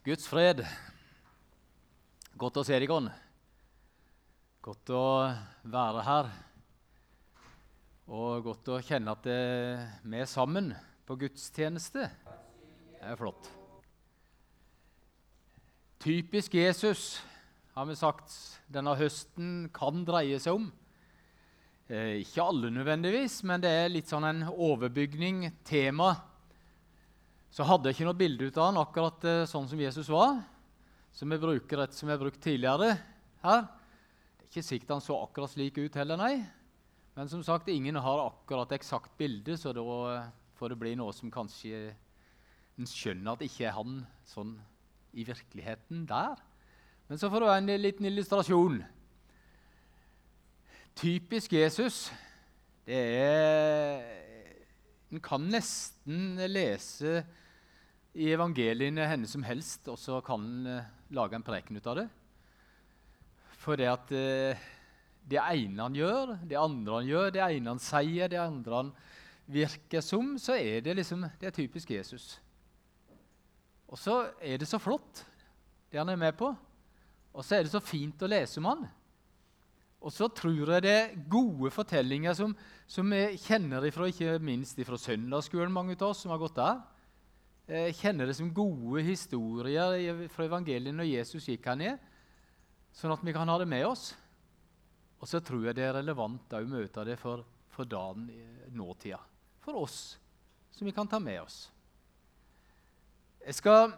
Guds fred. Godt å se deg, Gon. Godt å være her. Og godt å kjenne at vi er sammen på gudstjeneste. Det er flott. Typisk Jesus har vi sagt denne høsten kan dreie seg om. Eh, ikke alle nødvendigvis, men det er litt sånn en overbygning, tema så hadde jeg ikke noe bilde ut av han akkurat eh, sånn som Jesus var. Som vi bruker et som vi har brukt tidligere her. Det er ikke sikkert han så akkurat slik ut heller, nei. Men som sagt, ingen har akkurat eksakt bilde, så da eh, får det bli noe som kanskje en skjønner at ikke er han sånn i virkeligheten der. Men så får det være en liten illustrasjon. Typisk Jesus, det er En kan nesten lese i evangeliene henne som helst, og så kan en uh, lage en preken ut av det. For det at uh, det ene han gjør, det andre han gjør, det ene han sier, det andre han virker som, så er det liksom, det er typisk Jesus. Og så er det så flott, det han er med på. Og så er det så fint å lese om han. Og så tror jeg det er gode fortellinger som, som vi kjenner ifra, ikke minst fra søndagsskolen, mange av oss som har gått der. Jeg kjenner det som gode historier fra evangeliet når Jesus gikk her ned, sånn at vi kan ha det med oss. Og så tror jeg det er relevant å møte det for, for dagen i nåtida. For oss, som vi kan ta med oss. Jeg skal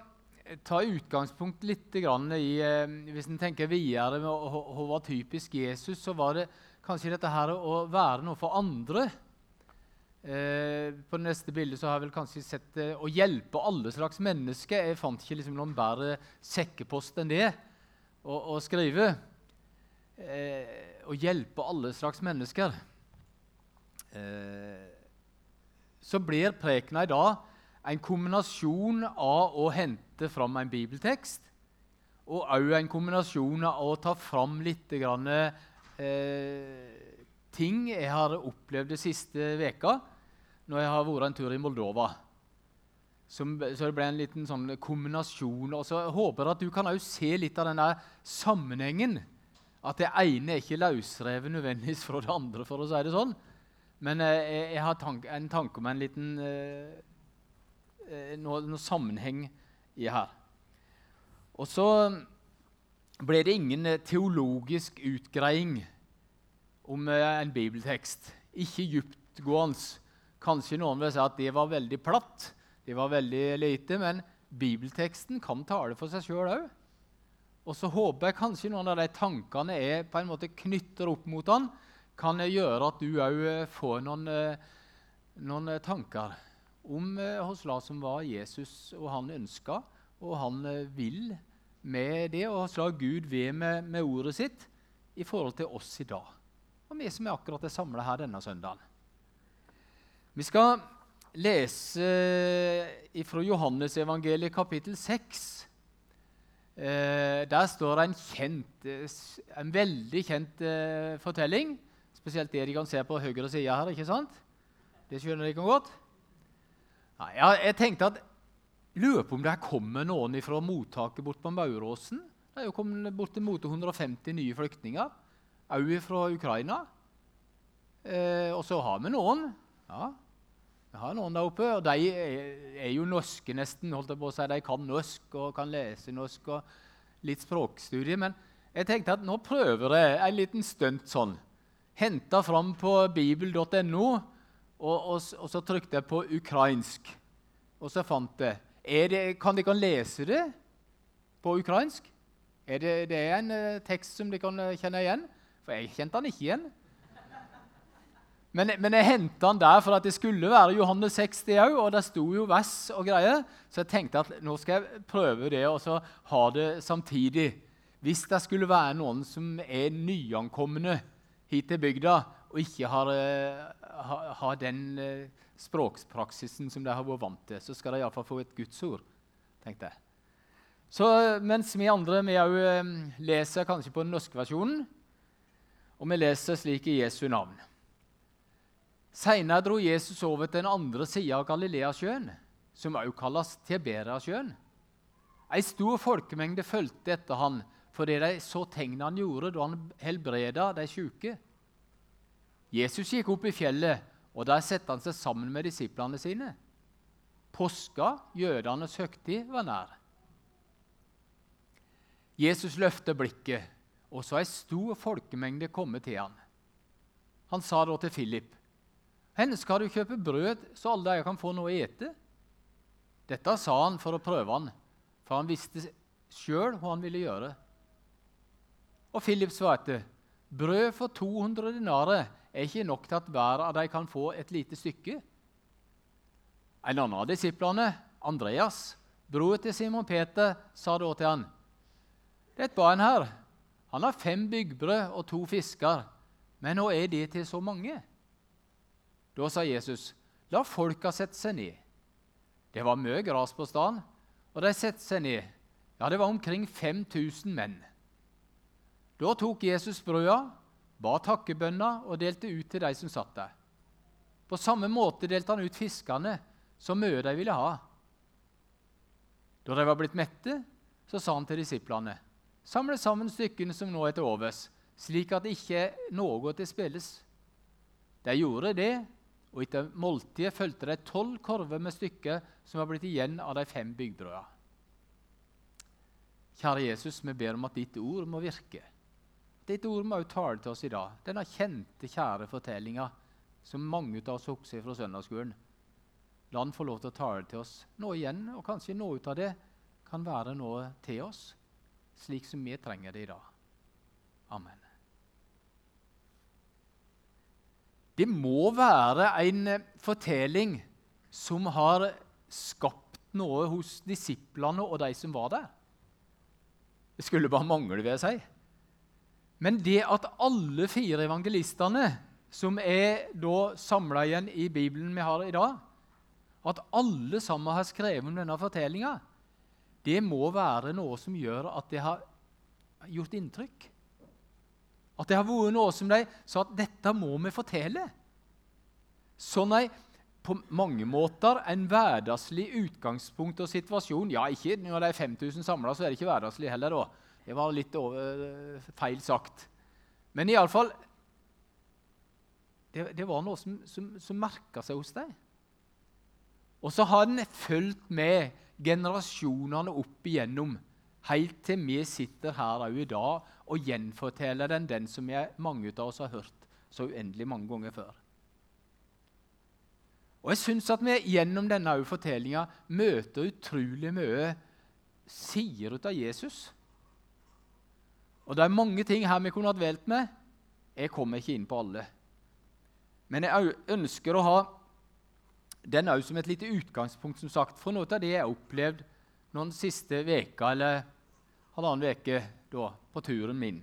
ta utgangspunkt litt i eh, Hvis en tenker videre på hva typisk Jesus, så var det kanskje dette her å være noe for andre. Eh, på det neste bildet så har jeg vel kanskje sett eh, å hjelpe alle slags mennesker. Jeg fant ikke liksom noen bedre sekkepost enn det å, å skrive. Eh, å hjelpe alle slags mennesker. Eh, så blir prekena i dag en kombinasjon av å hente fram en bibeltekst og òg en kombinasjon av å ta fram litt grann, eh, ting jeg har opplevd det siste veka når jeg har vært en tur i Moldova. Som, så det ble en liten sånn kombinasjon. Og så håper jeg at du kan se litt av denne sammenhengen. At det ene er ikke løsrevet nødvendigvis fra det andre, for å si det sånn. Men eh, jeg, jeg, har tank, en tanke om en liten eh, eh, noe, noe, sammenheng i her. Og så ble det ingen eh, teologisk utgreiing om en bibeltekst. Ikke dyptgående. Kanskje noen vil si at det var veldig platt, det var veldig lite, men bibelteksten kan tale for seg sjøl òg. Og så håper jeg kanskje noen av de tankene jeg på en måte knytter opp mot han, kan gjøre at du òg eh, får noen, eh, noen, eh, tanker om hos hva som var Jesus og han ønska, og han vil med det, og hva Gud ved med, med ordet sitt i forhold til oss i dag. Og vi som er akkurat er samla her denne søndagen. Vi skal lese fra Johannesevangeliet kapittel 6. Eh, der står det en, kjent, en veldig kjent eh, fortelling. Spesielt det de kan se på høyre side her. ikke sant? Det skjønner dere godt? Ja, jeg tenkte at Lurer på om det kommer noen fra mottaket bort på Mauråsen. Det er jo kommet bortimot 150 nye flyktninger, òg fra Ukraina. Eh, og så har vi noen ja, vi har noen der oppe, og de er jo norske nesten. holdt jeg på å si. De kan norsk og kan lese norsk og litt språkstudie. Men jeg tenkte at nå prøver jeg en liten stunt sånn. Henta fram på bibel.no, og, og, og, så trykte jeg på ukrainsk. Og så fant jeg det, Kan de kan lese det på ukrainsk? Er det, det er en uh, tekst som de kan uh, kjenne igjen? For jeg kjente den ikke igjen. Men, men jeg henta den der for at det skulle være Johannes 60 òg, og det sto jo vers og greier. Så jeg tenkte at nå skal jeg prøve det og så ha det samtidig. Hvis det skulle være noen som er nyankomne hit til bygda og ikke har, har, eh, har den eh, språkpraksisen som de har vært vant til, så skal de iallfall få et gudsord, tenkte jeg. Så mens vi andre vi òg eh, leser kanskje på den norske versjonen, og vi leser slik i Jesu navn. Senere dro Jesus over til den andre sida av Galileasjøen, som også kalles Tiberiasjøen. Ei stor folkemengde fulgte etter han fordi de så tegnene han gjorde da han helbreda de syke. Jesus gikk opp i fjellet, og der satte han seg sammen med disiplene sine. Påska, jødenes høgtid, var nær. Jesus løftet blikket, og så ei stor folkemengde komme til han. Han sa da til Philip.: Hvor skal du kjøpe brød, så alle de kan få noe å ete? Dette sa han for å prøve han, for han visste sjøl hva han ville gjøre. Og Philip svarte, 'Brød for 200 dinarer er ikke nok til at hver av dem kan få et lite stykke.' En annen av disiplene, Andreas, bror til Simon Peter, sa da til han, 'Det er et barn her. Han har fem byggbrød og to fisker.' 'Men nå er det til så mange?' Da sa Jesus, 'La folka sette seg ned.' Det var mye gras på staden, og de satte seg ned. Ja, det var omkring 5000 menn. Da tok Jesus brøda, ba takkebønner og delte ut til de som satt der. På samme måte delte han ut fiskene, så mye de ville ha. Da de var blitt mette, så sa han til disiplene.: Samle sammen stykkene som nå er til overs, slik at det ikke er noe til spilles. De gjorde det, og etter måltidet fulgte det tolv korver med stykker som var blitt igjen av de fem byggbrødene. Kjære Jesus, vi ber om at ditt ord må virke. Ditt ord må også tale til oss i dag. Denne kjente, kjære fortellinga som mange av oss husker fra søndagsskolen. La den få lov til å tale til oss nå igjen, og kanskje noe av det kan være noe til oss, slik som vi trenger det i dag. Amen. Det må være en fortelling som har skapt noe hos disiplene og de som var der. Det skulle bare mangle, vil jeg si. Men det at alle fire evangelistene, som er da samla igjen i Bibelen vi har i dag, at alle sammen har skrevet om denne fortellinga, det må være noe som gjør at det har gjort inntrykk. At det har vært noe som de sa at dette må vi fortelle. Sånn ei på mange måter en hverdagslig utgangspunkt og situasjon. Ja, ikke når det er 5000 samla, så er det ikke hverdagslig heller. da. Det var litt over, eh, feil sagt. Men iallfall det, det var noe som, som, som merka seg hos dem. Og så har den fulgt med generasjonene opp igjennom, helt til vi sitter her i dag og gjenforteller den, den som jeg, mange av oss har hørt så uendelig mange ganger før. Og jeg syns at vi gjennom denne fortellinga møter utrolig mye sider ut av Jesus. Og Det er mange ting her vi kunne hatt velt med. Jeg kommer ikke inn på alle. Men jeg ønsker å ha den òg som et lite utgangspunkt som sagt, for noe av det jeg har opplevd noen siste veka, eller halvannen uke på turen min.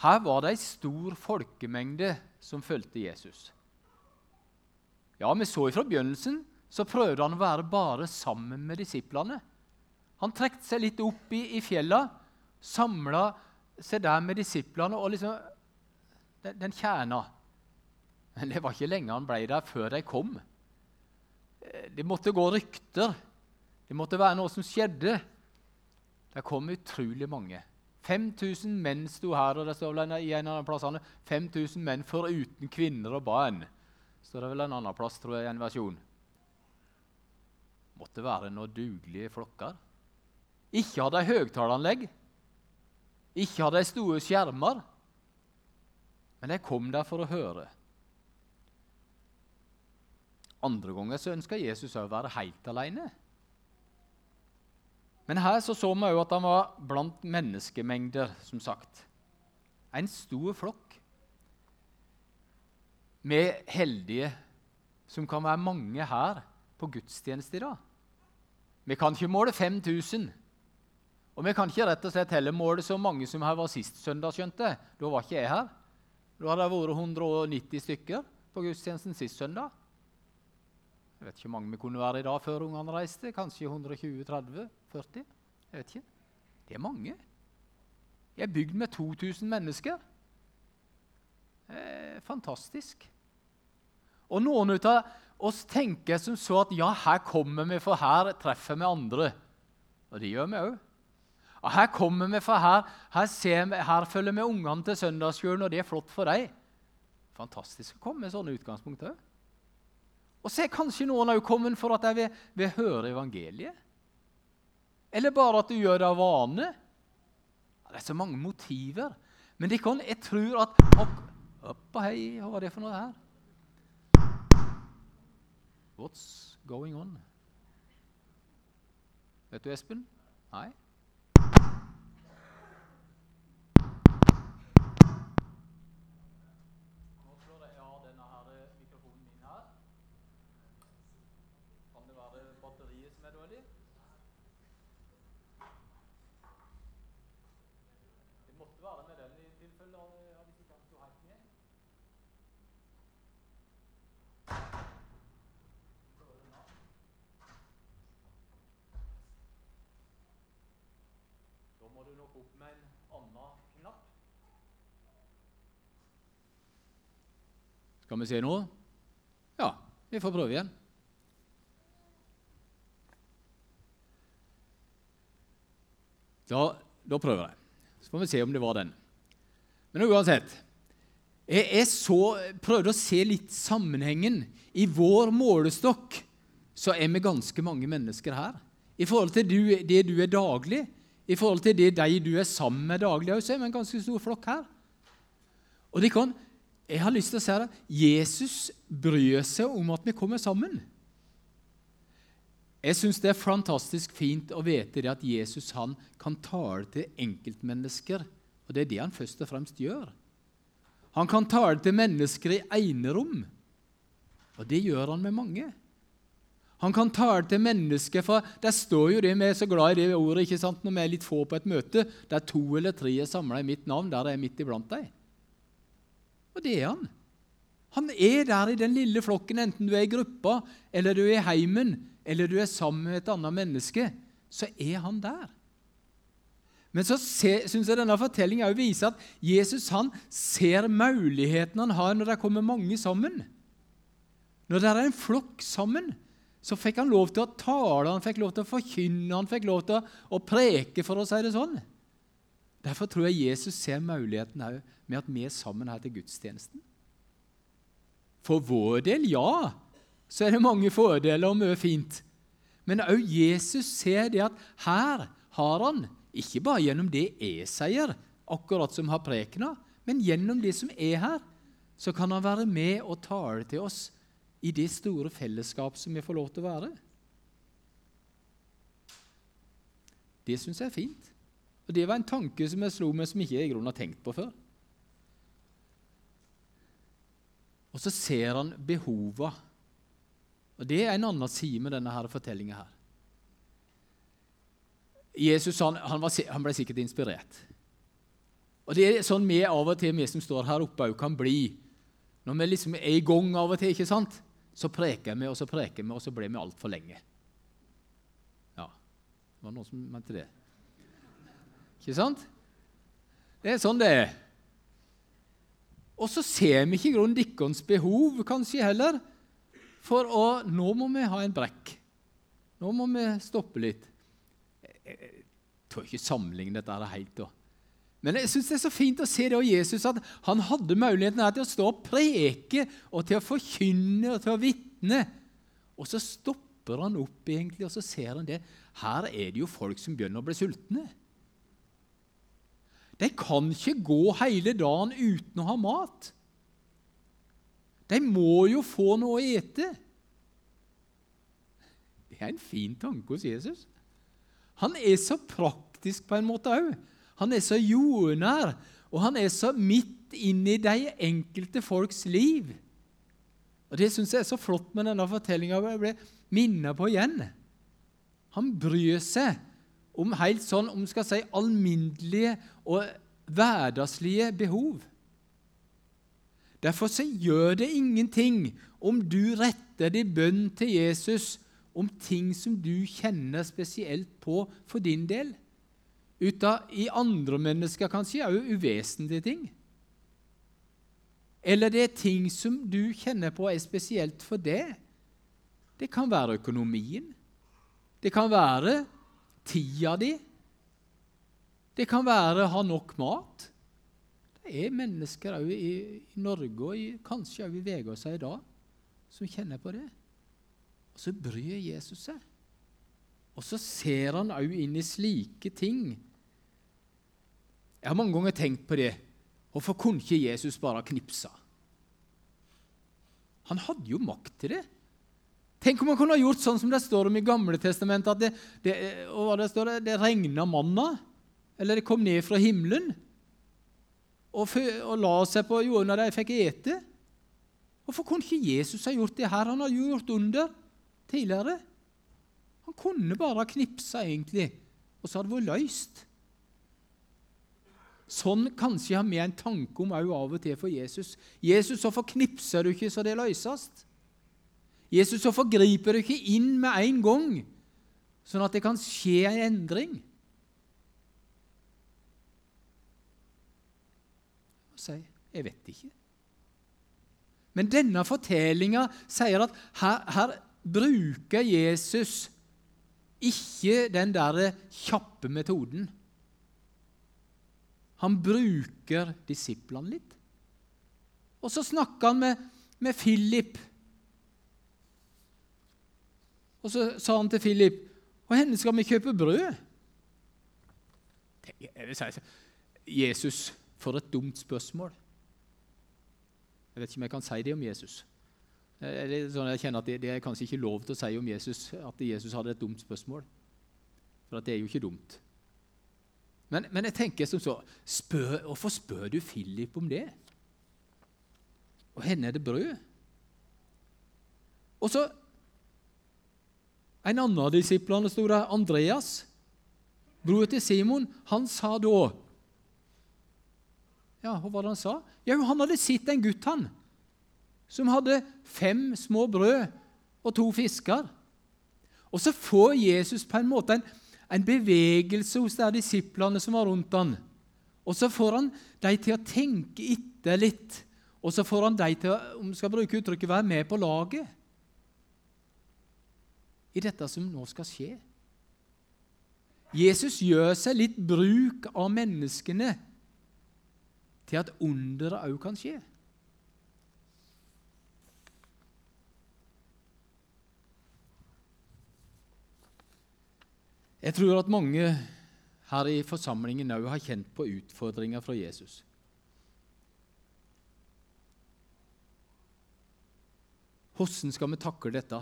Her var det ei stor folkemengde som fulgte Jesus. Ja, Vi så fra begynnelsen så prøvde han å være bare sammen med disiplene. Han trekte seg litt opp i, i fjella samla seg der med disiplene og liksom Den, den kjerna. Men det var ikke lenge han ble der før de kom. Eh, det måtte gå rykter. Det måtte være noe som skjedde. Det kom utrolig mange. 5000 menn sto her, og det står vel i en av plassene 5000 menn foruten kvinner og barn. Så det vel en annen plass, tror jeg, i en versjon. Måtte være noen dugelige flokker. Ikke hadde de høyttaleranlegg. Ikke hadde de store skjermer, men de kom der for å høre. Andre ganger så ønska Jesus å være helt alene. Men her så, så vi òg at han var blant menneskemengder, som sagt. En stor flokk med heldige, som kan være mange her på gudstjeneste i dag. Vi kan ikke måle 5000, og vi kan ikke rett og slett heller måle så mange som her var sist søndag. skjønte. Da var ikke jeg her. Da hadde det vært 190 stykker på gudstjenesten sist søndag. Jeg vet ikke hvor mange vi kunne være i dag før ungene reiste. Kanskje 120-30-40? Jeg vet ikke. Det er mange. Jeg er bygd med 2000 mennesker. Eh, fantastisk. Og noen av oss tenker som så at ja, her kommer vi, for her treffer vi andre. Og det gjør vi òg. Her kommer vi for her, her, vi, her følger vi ungene til søndagsskolen, og det er flott for dem. Fantastisk å komme med sånne utgangspunkt òg. Og så er kanskje noen òg kommet for at de vil, vil, høre evangeliet. Eller bare at du gjør det av vane. Det er så mange motiver. Men det kan, jeg tror at Opp og hei, hva var det for noe her? What's going on? Vet du, Espen? Nei? må du nok opp med en annen knapp. Skal vi se nå? Ja, vi får prøve igjen. Da, da prøver jeg. Så får vi se om det var den. Men uansett Jeg, jeg så, prøvde å se litt sammenhengen. I vår målestokk så er vi ganske mange mennesker her. I forhold til det du er daglig, i forhold til de du er sammen med daglig, så er vi en ganske stor flokk her. Og de kan, Jeg har lyst til å si det. Jesus bryr seg om at vi kommer sammen. Jeg syns det er fantastisk fint å vite at Jesus han kan tale til enkeltmennesker. Og det er det han først og fremst gjør. Han kan tale til mennesker i enerom, og det gjør han med mange. Han kan tale til mennesker, for der står jo det vi er så glad i det ordet ikke sant, når vi er litt få på et møte. Der to eller tre er samla i mitt navn, der er jeg midt iblant deg. Og det er han. Han er der i den lille flokken, enten du er i gruppa, eller du er i heimen, eller du er sammen med et annet menneske. Så er han der. Men så syns jeg denne fortellingen viser at Jesus han ser mulighetene han har når det kommer mange sammen. Når det er en flokk sammen, så fikk han lov til å tale, han fikk lov til å forkynne, han fikk lov til å preke, for å si det sånn. Derfor tror jeg Jesus ser muligheten òg med at vi er sammen her til gudstjenesten. For vår del, ja, så er det mange fordeler og mye fint. Men òg Jesus ser det at her har han, ikke bare gjennom det jeg sier, akkurat som har prekena, men gjennom det som er her, så kan han være med og tale til oss i det store fellesskap som vi får lov til å være. Det syns jeg er fint. Og Det var en tanke som jeg slo meg som ikke jeg i grunnen har tenkt på før. Og så ser han behova. Og Det er en annen side med denne fortellinga her. Jesus han, han, var, han, ble sikkert inspirert. Og Det er sånn vi av og til, vi som står her oppe, kan bli. Når vi liksom er i gang av og til. ikke sant? Så preker vi og så preker vi, og så ble vi altfor lenge. Ja, det var noen som mente det. Ikke sant? Det er sånn det er. Og så ser vi ikke grunnen deres behov kanskje heller. For å, nå må vi ha en brekk. Nå må vi stoppe litt. Jeg tror ikke sammenligne dette helt. da. Men jeg synes det er så fint å se det av Jesus at han hadde muligheten til å stå og preke og til å forkynne og til å vitne. Og så stopper han opp egentlig, og så ser han det. Her er det jo folk som begynner å bli sultne. De kan ikke gå hele dagen uten å ha mat. De må jo få noe å ete. Det er en fin tanke hos Jesus. Han er så praktisk på en måte òg. Han er så jordnær, og han er så midt inni de enkelte folks liv. Og Det syns jeg er så flott med denne fortellinga. Jeg ble minnet på igjen. Han bryr seg om helt sånn, om skal si, alminnelige og hverdagslige behov. Derfor så gjør det ingenting om du retter din bønn til Jesus om ting som du kjenner spesielt på for din del ut av i andre mennesker kanskje òg uvesentlige ting. Eller det er ting som du kjenner på er spesielt for deg. Det kan være økonomien. Det kan være tida di. Det kan være å ha nok mat. Det er mennesker i, i Norge og i, kanskje òg i Vegårsa i dag som kjenner på det. Og så bryr Jesus seg. Og så ser han òg inn i slike ting. Jeg har mange ganger tenkt på det. Hvorfor kunne ikke Jesus bare knipsa? Han hadde jo makt til det. Tenk om han kunne ha gjort sånn som det står om i Gamle testamentet, at det, det, det, står, det regna manna, eller det kom ned fra himmelen og, og la seg på jorda de fikk ete. Hvorfor kunne ikke Jesus ha gjort det her? Han har jo gjort under tidligere. Han kunne bare ha knipsa, egentlig, og så hadde det vært løst. Sånn kanskje har vi en tanke om av og til for Jesus. Jesus, hvorfor knipser du ikke så det løses? Jesus, hvorfor griper du ikke inn med en gang, sånn at det kan skje en endring? Og sier jeg vet ikke. Men denne fortellinga sier at her, her, bruker Jesus ikke den der kjappe metoden. Han bruker disiplene litt. Og så snakker han med, med Philip. Og så sa han til Philip og henne skal vi kjøpe brød? Jesus for et dumt spørsmål. Jeg vet ikke om jeg kan si det om Jesus. Sånn jeg kjenner at det, det, er kanskje ikke lov til å si om Jesus at Jesus hadde et dumt spørsmål. For det er jo ikke dumt. Men, men jeg tenker som så spør, Hvorfor spør du Philip om det? Og henne er det brød? Og så En annen av disiplene sto der, Andreas, bror til Simon, han sa da ja, Hva var det han sa? Ja, Han hadde sett en gutt han, som hadde fem små brød og to fisker. Og så får Jesus på en måte en, en bevegelse hos de disiplene som var rundt han. Og så får han dem til å tenke etter litt. Og så får han dem til å om skal bruke uttrykket, være med på laget i dette som nå skal skje. Jesus gjør seg litt bruk av menneskene til at underet òg kan skje. Jeg tror at mange her i forsamlingen òg har kjent på utfordringer fra Jesus. Hvordan skal vi takle dette?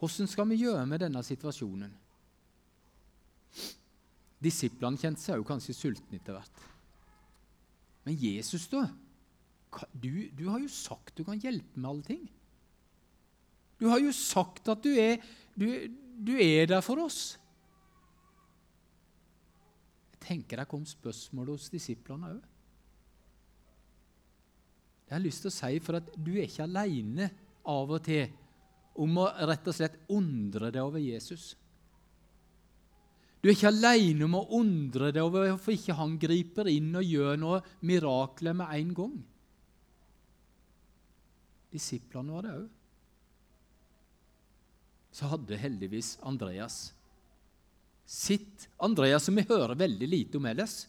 Hvordan skal vi gjøre med denne situasjonen? Disiplene kjente seg jo kanskje sultne etter hvert. Men Jesus, da? Du, du, har jo sagt du kan hjelpe med alle ting. Du har jo sagt at du er, du, du er der for oss. Jeg tenker det kom spørsmål hos disiplene òg. Det har jeg lyst til å si for at du er ikke aleine av og til om å rett og slett undre deg over Jesus. Du er ikke alene om å undre deg over hvorfor ikke han griper inn og gjør noe mirakler med en gang. Disiplene var det òg. Så hadde heldigvis Andreas sitt Andreas som vi hører veldig lite om ellers.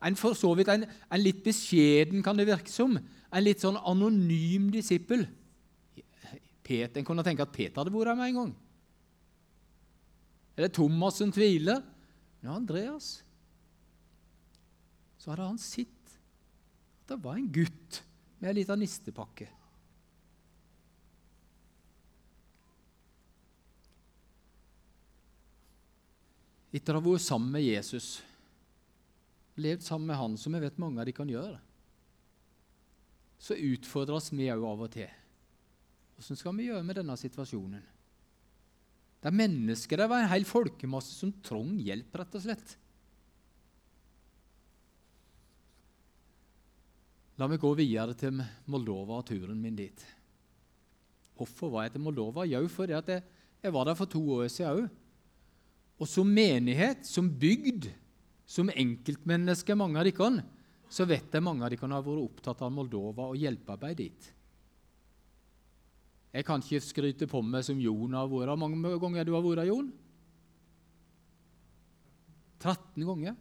En for så vidt en, en litt beskjeden, kan det virke som. En litt sånn anonym disippel. En kunne tenke at Peter hadde vært der med en gang. Eller Thomas som tviler? Ja, Andreas. Så hadde han sett at det var en gutt med ei lita nistepakke. Etter å ha vært sammen med Jesus, levd sammen med han, som jeg vet mange av de kan gjøre, så utfordres vi òg av og til. Hvordan skal vi gjøre med denne situasjonen? Det er mennesker, det var en hel folkemasse som trong hjelp, rett og slett. La meg gå videre til Moldova og turen min dit. Hvorfor var jeg til Moldova? Jo, fordi jeg, jeg var der for to år siden òg. Og som menighet, som bygd, som enkeltmenneske, mange av dere, så vet jeg mange av dere har vært opptatt av Moldova og hjelpearbeid dit. Jeg kan ikke skryte på meg som Jon har vært. mange ganger du har vært, Jon? 13 ganger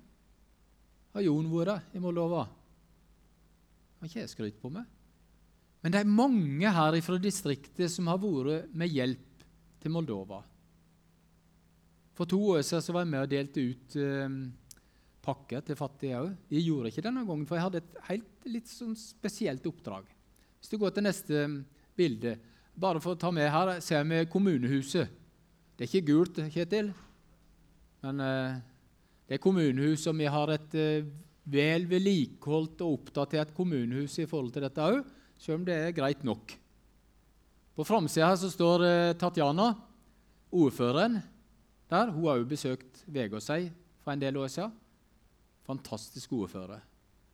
har Jon vært i Moldova. Kan ikke jeg skryte på meg. Men det er mange her fra distriktet som har vært med hjelp til Moldova. For to år siden var jeg med og delte ut eh, pakker til fattige òg. Jeg gjorde ikke denne gangen, for jeg hadde et helt litt sånn spesielt oppdrag. Hvis du går til neste bilde, bare for å ta med her, ser vi kommunehuset. Det er ikke gult, Kjetil, men eh, det er kommunehus, og vi har et eh, vel vedlikeholdt og oppdatert kommunehus i forhold til dette òg selv om det er greit nok. På framsida står eh, Tatjana, ordføreren der. Hun har jo besøkt Vegårshei for en del år siden. Fantastisk ordfører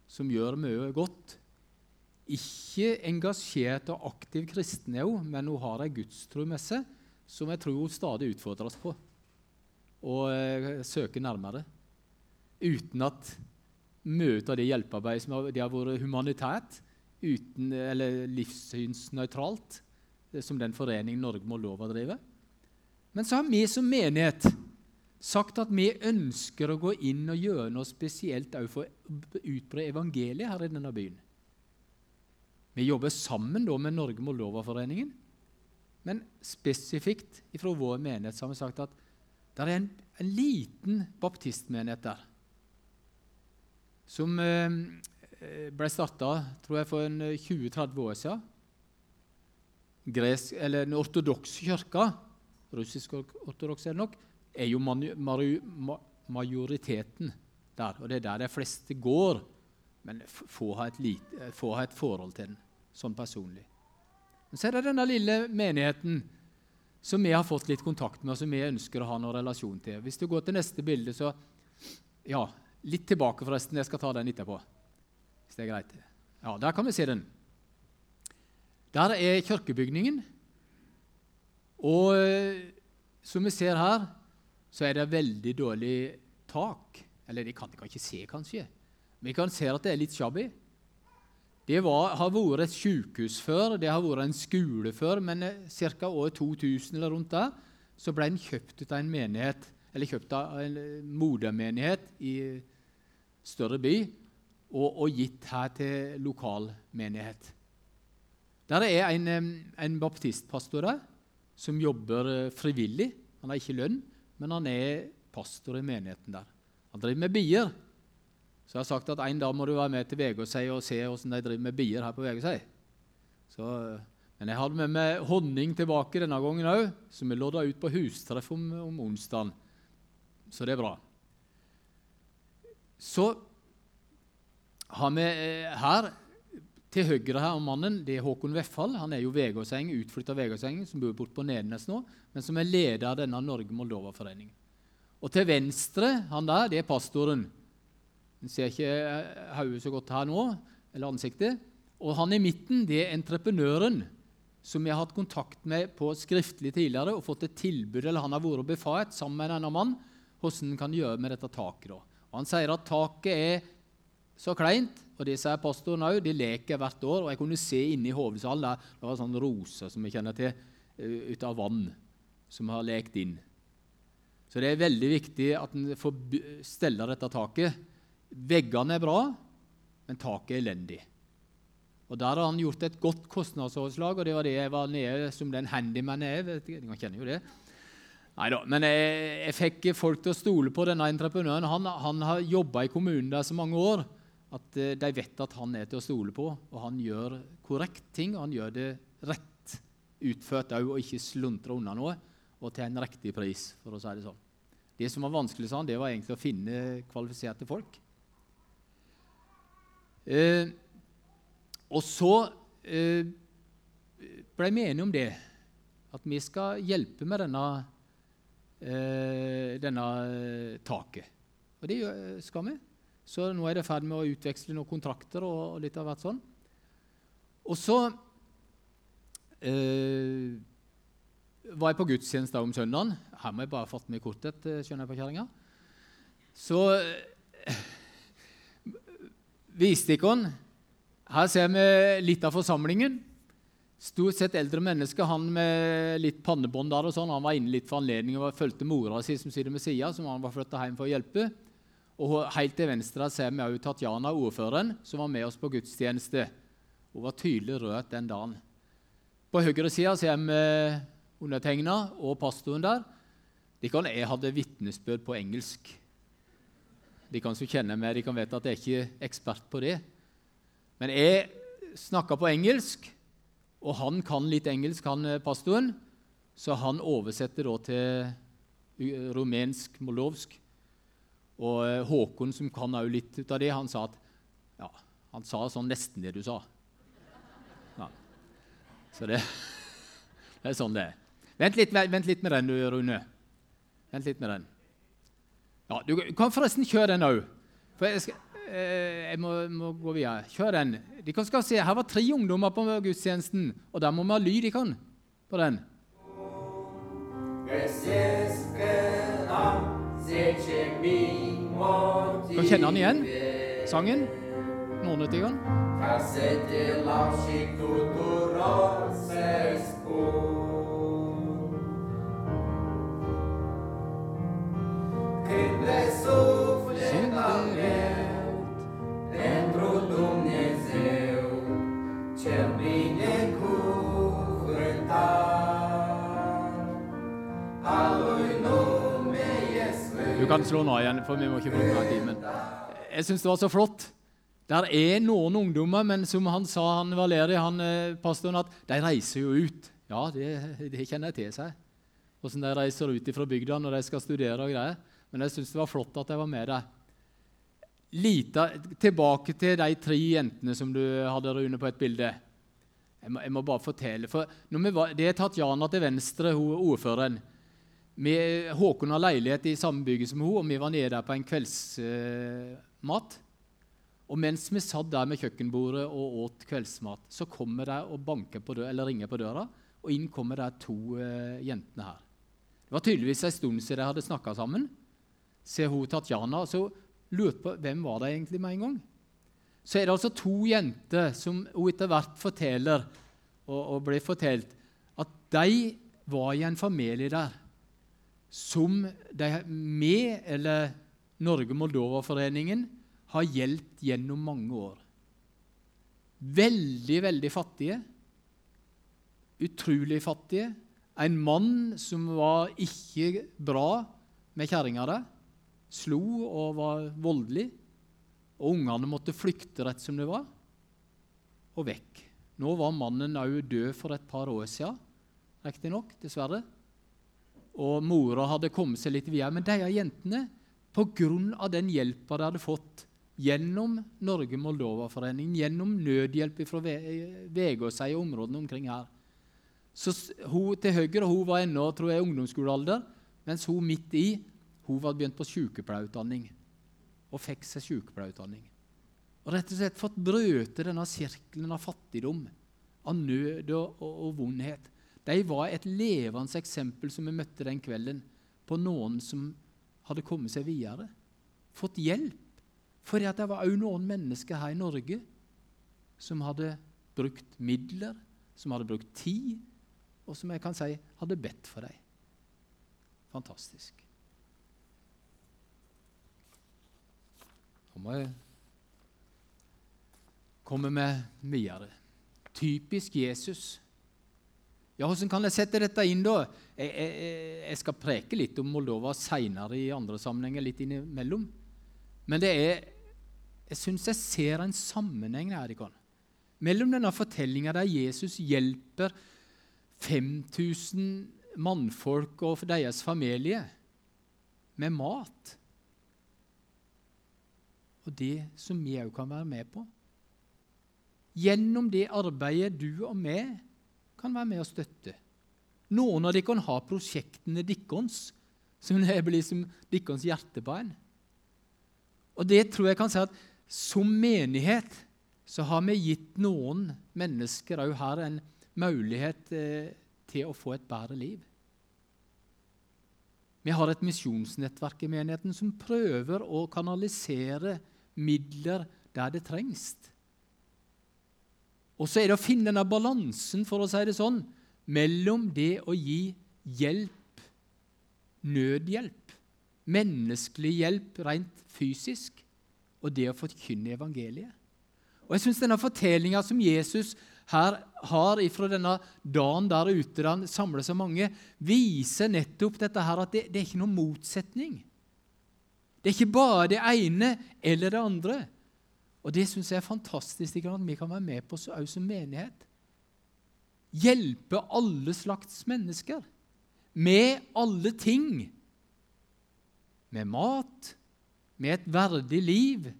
som gjør mye godt. Ikke engasjert og aktiv kristen er hun, men hun har ei gudstro med seg som jeg tror hun stadig utfordres på og eh, søker nærmere. Uten at mye av det hjelpearbeidet som har, det har vært humanitært, uten, eller livssynsnøytralt, som den foreningen Norge må lov å drive. Men så har vi som menighet sagt at vi ønsker å gå inn og gjøre noe spesielt for å utbre evangeliet her i denne byen. Vi jobber sammen med Norge Moldova-foreningen. Men spesifikt fra vår menighet har vi sagt at det er en, en liten baptistmenighet der som eh, ble starta for 20-30 eh, år siden. Gresk, eller Den ortodokse kirka, russisk-ortodoks det nok, er jo majoriteten der. Og det er der de fleste går. Men få ha et, lite, få ha et forhold til den sånn personlig. Men så er det denne lille menigheten som vi har fått litt kontakt med, og som vi ønsker å ha noen relasjon til. Hvis du går til neste bilde, så Ja, litt tilbake, forresten. Jeg skal ta den etterpå hvis det er greit. Ja, Der kan vi se den. Der er kirkebygningen. Og eh, som vi ser her, så er det veldig dårlig tak. Eller de kan, de kan ikke se, kanskje. Vi kan se at det er litt shabby. Det var, har vært et sykehus før, det har vært en skole før, men eh, ca. år 2000 eller rundt der, så ble den kjøpt av en menighet, eller kjøpt av en eh, modermenighet i større by og, og gitt her til lokalmenighet. Der er en, en baptistpastor der som jobber eh, frivillig. Han har ikke lønn, men han er pastor i menigheten der. Han driver med bier. Så jeg har sagt at en dag må du være med til Vegårshei og se hvordan de driver med bier her på Vegårshei. Men jeg hadde med meg honning tilbake denne gangen òg, som vi lodda ut på hustreff om, om onsdagen. Så det er bra. Så har vi eh, her til høyre her om mannen det er Håkon Veffal. Han er jo Vegårseng, utflytta Vegårseng, som bor borte på Nedenes nå, men som er leder av denne Norge-Moldova-foreningen. Og til venstre han der, det er pastoren. En ser ikke eh, hodet så godt her nå, eller ansiktet. Og han i midten, det er entreprenøren som jeg har hatt kontakt med på skriftlig tidligere og fått et tilbud, eller han har vært befaret sammen med denne mannen hvordan han kan gjøre med dette taket. Da. Og han sier at taket er så kleint. Og disse òg. De leker hvert år. Og jeg kunne se inne i hovedsalen der det var sånn roser som vi kjenner til, uh, ut av vann, som har lekt inn. Så det er veldig viktig at en får stelle dette taket. Veggene er bra, men taket er elendig. Og Der har han gjort et godt kostnadsoverslag, og det var det jeg var nede som den handyman jeg er. Jeg kjenner jo det. Neida, men jeg, jeg, fikk folk til å stole på denne entreprenøren. Han, han har jobba i kommunen der så mange år at eh, de vet at han er til å stole på, og han gjør korrekt ting. og Han gjør det rett utført òg, og ikke sluntrer unna noe, og til en riktig pris. for å si Det sånn. Det som var vanskelig, sa han, det var egentlig å finne kvalifiserte folk. Eh, og så eh, ble vi enige om det, at vi skal hjelpe med denne, eh, denne taket. Og det skal vi. Så nå er det i ferd med å utveksle noen kontrakter og, og litt av hvert sånn. Og så eh, var jeg på gudstjeneste om søndagen. Her må jeg bare fatte meg i korthet. Eh, skjønner jeg på kjerringa. Så eh, viste ikon. Her ser vi litt av forsamlingen. Stort sett eldre mennesker. Han med litt pannebånd der og sånn, han var inne litt for anledning og fulgte mora si som sitter ved sida, som han var flytta hjem for å hjelpe. Og Helt til venstre ser vi også Tatjana, ordføreren, som var med oss på gudstjeneste. Hun var tydelig rød den dagen. På høyre side ser vi undertegna og pastoren der. De kan, jeg hadde vitnesbyrd på engelsk. De kan som kjenner meg, de kan vite at jeg ikke er ekspert på det. Men jeg snakka på engelsk, og han kan litt engelsk, han eh, pastoren. Så han oversetter da til rumensk-moldovsk. Og eh, Håkon, som kan òg litt ut av det, han sa at ja, han sa sånn nesten det du sa. Ja. Så det, det, er sånn det er. Vent litt, vent litt med den, du, Rune. Vent litt med den. Ja, Du kan forresten kjøre den òg. For jeg, skal, eh, jeg må, må, gå videre. Kjør den. De kan skal se, Her var tre ungdommer på gudstjenesten, og der må vi ha lyd de kan, på den. Kan kjenne den igjen, sangen. Nordnetigeren. Du kan slå nå igjen, for vi må ikke bruke mer tid. Men jeg syns det var så flott. Der er noen ungdommer, men som han sa, han Valeri, han eh, pastoren, at de reiser jo ut. Ja, det, det kjenner jeg til seg. Hvordan de reiser ut fra bygda når de skal studere og greier. Men jeg syns det var flott at jeg var med der. Lita, tilbake til de tre jentene som du hadde Rune, på et bilde. Jeg må, jeg må bare fortelle. for var, Det er Tatjana til venstre, hun ordføreren. Vi, Håkon har leilighet i samme bygget som hun, og vi var nede der på en kveldsmat. Og mens vi satt der med kjøkkenbordet og åt kveldsmat, så kommer de og banker på døra, eller ringer på døra, og inn kommer de to eh, jentene her. Det var tydeligvis en stund siden de hadde snakka sammen. Ser hun Tatjana, så lurte på hvem var det egentlig med en gang. Så er det altså to jenter som hun etter hvert forteller, og, og blir fortalt, at de var i en familie der som med, eller Norge-Moldova-foreningen, har gjeldt gjennom mange år. Veldig, veldig fattige. Utrolig fattige. En mann som var ikke bra med kjerringa der. Slo og var voldelig. Og ungene måtte flykte rett som det var, og vekk. Nå var mannen òg død for et par år siden, riktignok, dessverre og mora hadde kommet seg litt videre. Men disse jentene, pga. den hjelpa de hadde fått gjennom Norge-Moldova-foreningen, gjennom nødhjelp fra Vegårshei og områdene omkring her så hun Til høyre hun var ennå tror jeg, ungdomsskolealder, mens hun midt i hun var begynt på sykepleierutdanning og fikk seg sykepleierutdanning. Og rett og slett fått brøte denne sirkelen av fattigdom, av nød og, og, og vondhet. De var et levende eksempel som vi møtte den kvelden, på noen som hadde kommet seg videre, fått hjelp. For det var òg noen mennesker her i Norge som hadde brukt midler, som hadde brukt tid, og som jeg kan si hadde bedt for dem. Fantastisk. Nå må jeg komme med videre. Typisk Jesus. Ja, Hvordan kan jeg sette dette inn, da? Jeg, jeg, jeg skal preke litt om Moldova seinere i andre sammenhenger. litt innimellom. Men det er, jeg syns jeg ser en sammenheng her Ikon. mellom denne fortellinga der Jesus hjelper 5000 mannfolk og deres familie med mat, og det som vi òg kan være med på. Gjennom det arbeidet du og vi kan være med og støtte. Noen av dere ha prosjektene deres, som blir som deres hjertebarn. Og det tror jeg kan si at som menighet så har vi gitt noen mennesker òg her en mulighet eh, til å få et bedre liv. Vi har et misjonsnettverk i menigheten som prøver å kanalisere midler der det trengs. Og så er det å finne denne balansen for å si det sånn, mellom det å gi hjelp, nødhjelp, menneskelig hjelp rent fysisk, og det å forkynne evangeliet. Og jeg synes Denne fortellinga som Jesus her har fra denne dagen der ute der han samler så mange, viser nettopp dette her at det, det er ikke noen motsetning. Det er ikke bare det ene eller det andre. Og Det syns jeg er fantastisk at vi kan være med på også som menighet. Hjelpe alle slags mennesker med alle ting. Med mat, med et verdig liv.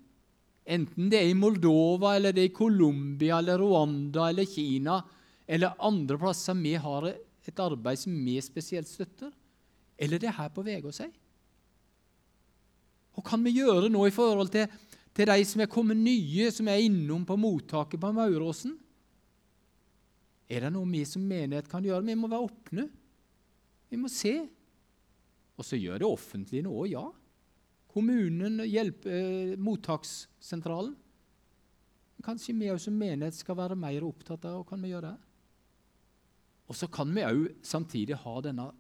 Enten det er i Moldova, eller det er i Colombia, eller Rwanda eller Kina eller andre plasser vi har et arbeid som vi spesielt støtter. Eller det er her på Vegårshei. Hva kan vi gjøre nå i forhold til, til de som er kommet nye, som er innom på mottaket på Mauråsen? Er det noe vi som menighet kan gjøre? Vi må være åpne. Vi må se. Og så gjør det offentlige noe, ja. Kommunen, hjelp, eh, mottakssentralen. Kanskje vi som menighet skal være mer opptatt av kan vi gjøre det? Og så kan vi òg samtidig ha denne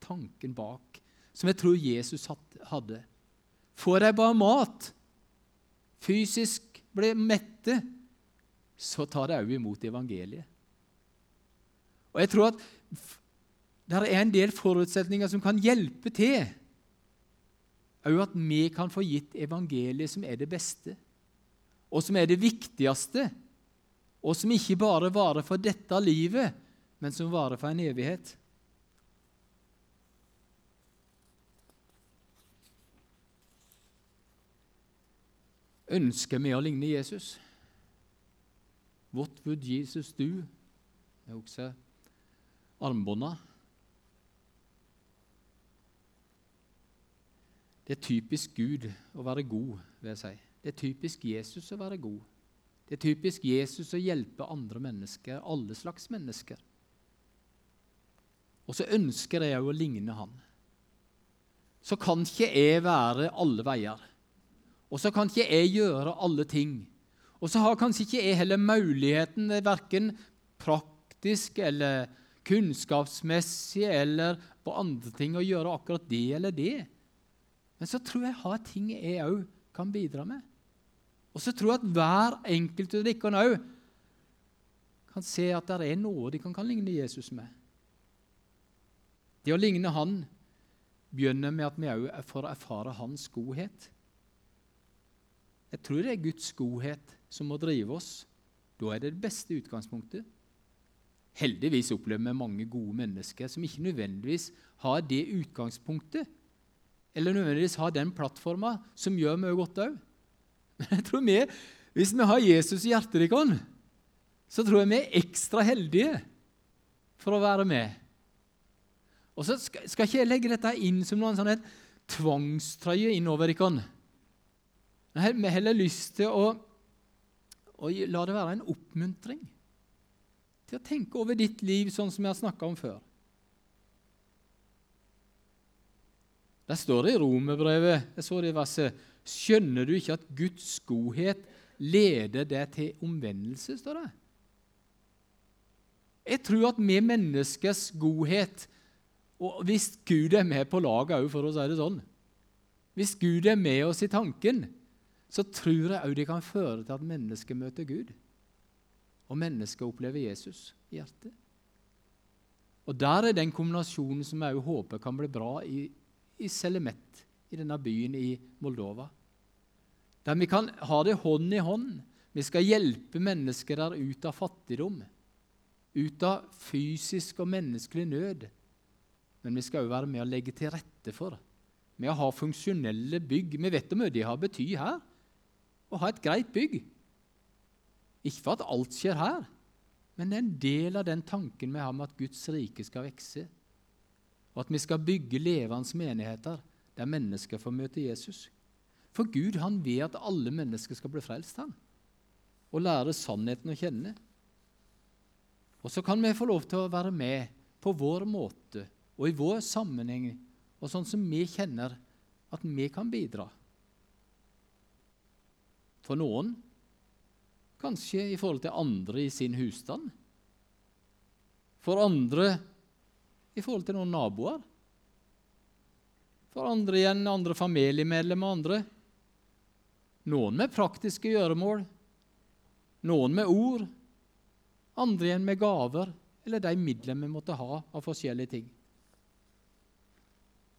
tanken bak, som jeg tror Jesus hadde. Får jeg bare mat, fysisk ble mette, så tar de òg imot evangeliet. Og jeg tror at det er en del forutsetninger som kan hjelpe til òg at vi kan få gitt evangeliet, som er det beste, og som er det viktigste, og som ikke bare varer for dette livet, men som varer for en evighet. Ønsker vi å ligne Jesus? What would Jesus do? Det er også armbånda. Det er typisk Gud å være god, vil jeg si. Det er typisk Jesus å være god. Det er typisk Jesus å hjelpe andre mennesker, alle slags mennesker. Og så ønsker jeg å ligne han. Så kan ikke jeg være alle veier. Og så kan ikke jeg gjøre alle ting. Og så har kanskje ikke jeg heller muligheten, verken praktisk eller kunnskapsmessig eller på andre ting, å gjøre akkurat det eller det. Men så tror jeg har ting jeg òg kan bidra med. Og så tror jeg at hver enkelt av dere òg kan se at det er noe de kan, kan ligne Jesus med. Det å ligne Han begynner med at vi òg får erfare Hans godhet. Jeg tror det er Guds godhet som må drive oss. Da er det det beste utgangspunktet. Heldigvis opplever vi mange gode mennesker som ikke nødvendigvis har det utgangspunktet eller nødvendigvis har den plattforma som gjør mye godt òg. Men jeg tror vi, hvis vi har Jesus i hjertet vårt, så tror jeg vi er ekstra heldige for å være med. Og så skal, skal ikke jeg legge dette inn som noen sånn tvangstrøye innover dere. Vi har heller lyst til å, å, la det være en oppmuntring til å tenke over ditt liv sånn som jeg har snakka om før. Der står det i Romerbrevet jeg så det i verset, Skjønner du ikke at Guds godhet leder deg til omvendelse? står det. Jeg tror at med menneskers godhet og Hvis Gud er med på laget òg, for å si det sånn Hvis Gud er med oss i tanken, så tror jeg òg det kan føre til at mennesker møter Gud. Og mennesker opplever Jesus i hjertet. Og Der er den kombinasjonen som jeg håper kan bli bra i i Selemet, i denne byen i Moldova. Der vi kan ha det hånd i hånd. Vi skal hjelpe mennesker der ut av fattigdom, ut av fysisk og menneskelig nød. Men vi skal òg være med å legge til rette for med å ha funksjonelle bygg. Vi vet hvor de har betydd her, å ha et greit bygg. Ikke for at alt skjer her, men det er en del av den tanken vi har med at Guds rike skal vokse og at vi skal bygge levende menigheter der mennesker får møte Jesus. For Gud han vil at alle mennesker skal bli frelst, han, og lære sannheten å kjenne. Og så kan vi få lov til å være med på vår måte og i vår sammenheng, og sånn som vi kjenner at vi kan bidra. For noen kanskje i forhold til andre i sin husstand. For andre i forhold til noen naboer. For andre igjen andre familiemedlemmer. andre. Noen med praktiske gjøremål, noen med ord, andre igjen med gaver eller de midlene vi måtte ha av forskjellige ting.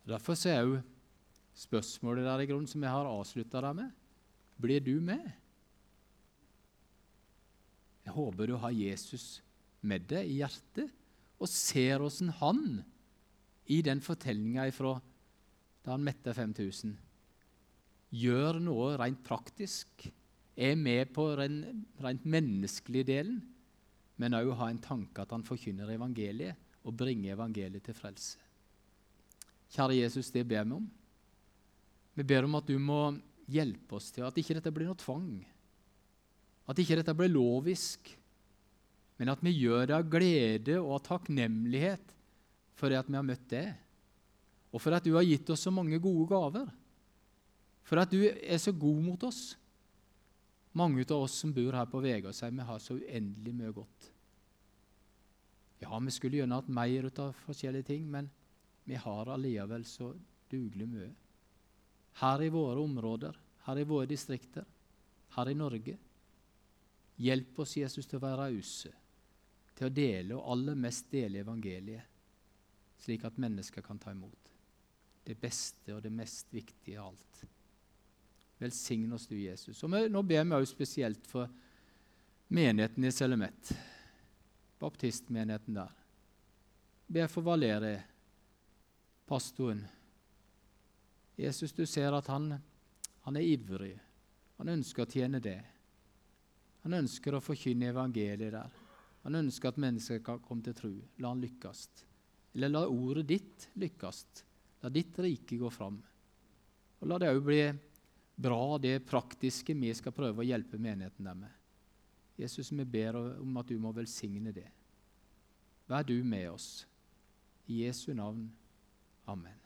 Derfor er jo spørsmålet der i grunnen som jeg har avslutta deg med blir du med? Jeg håper du har Jesus med deg i hjertet og ser åssen han i den fortellinga fra da han metta 5000, gjør noe rent praktisk, er med på den rent menneskelige delen, men òg har en tanke at han forkynner evangeliet og bringer evangeliet til frelse. Kjære Jesus, det ber vi om. Vi ber om at du må hjelpe oss til at ikke dette blir noe tvang, at ikke dette blir lovisk, men at vi gjør det av glede og av takknemlighet for det at vi har møtt deg, og for at du har gitt oss så mange gode gaver, for at du er så god mot oss. Mange av oss som bor her på Vegårshei, vi har så uendelig mye godt. Ja, vi skulle gjerne hatt mer av forskjellige ting, men vi har allikevel så dugelig mye her i våre områder, her i våre distrikter, her i Norge. Hjelp oss, Jesus, til å være rause, til å dele, og aller mest dele evangeliet, slik at mennesker kan ta imot det beste og det mest viktige av alt. Velsign oss, du, Jesus. Og Nå ber vi også spesielt for menigheten i Selemet, baptistmenigheten der. Ber for Valerie, pastoren. Jesus, du ser at han, han er ivrig. Han ønsker å tjene det. Han ønsker å forkynne evangeliet der. Han ønsker at mennesker kan komme til tro. La han lykkes. Eller la ordet ditt lykkes. La ditt rike gå fram. Og la det òg bli bra, det praktiske vi skal prøve å hjelpe menigheten der med. Jesus, vi ber om at du må velsigne det. Vær du med oss. I Jesu navn. Amen.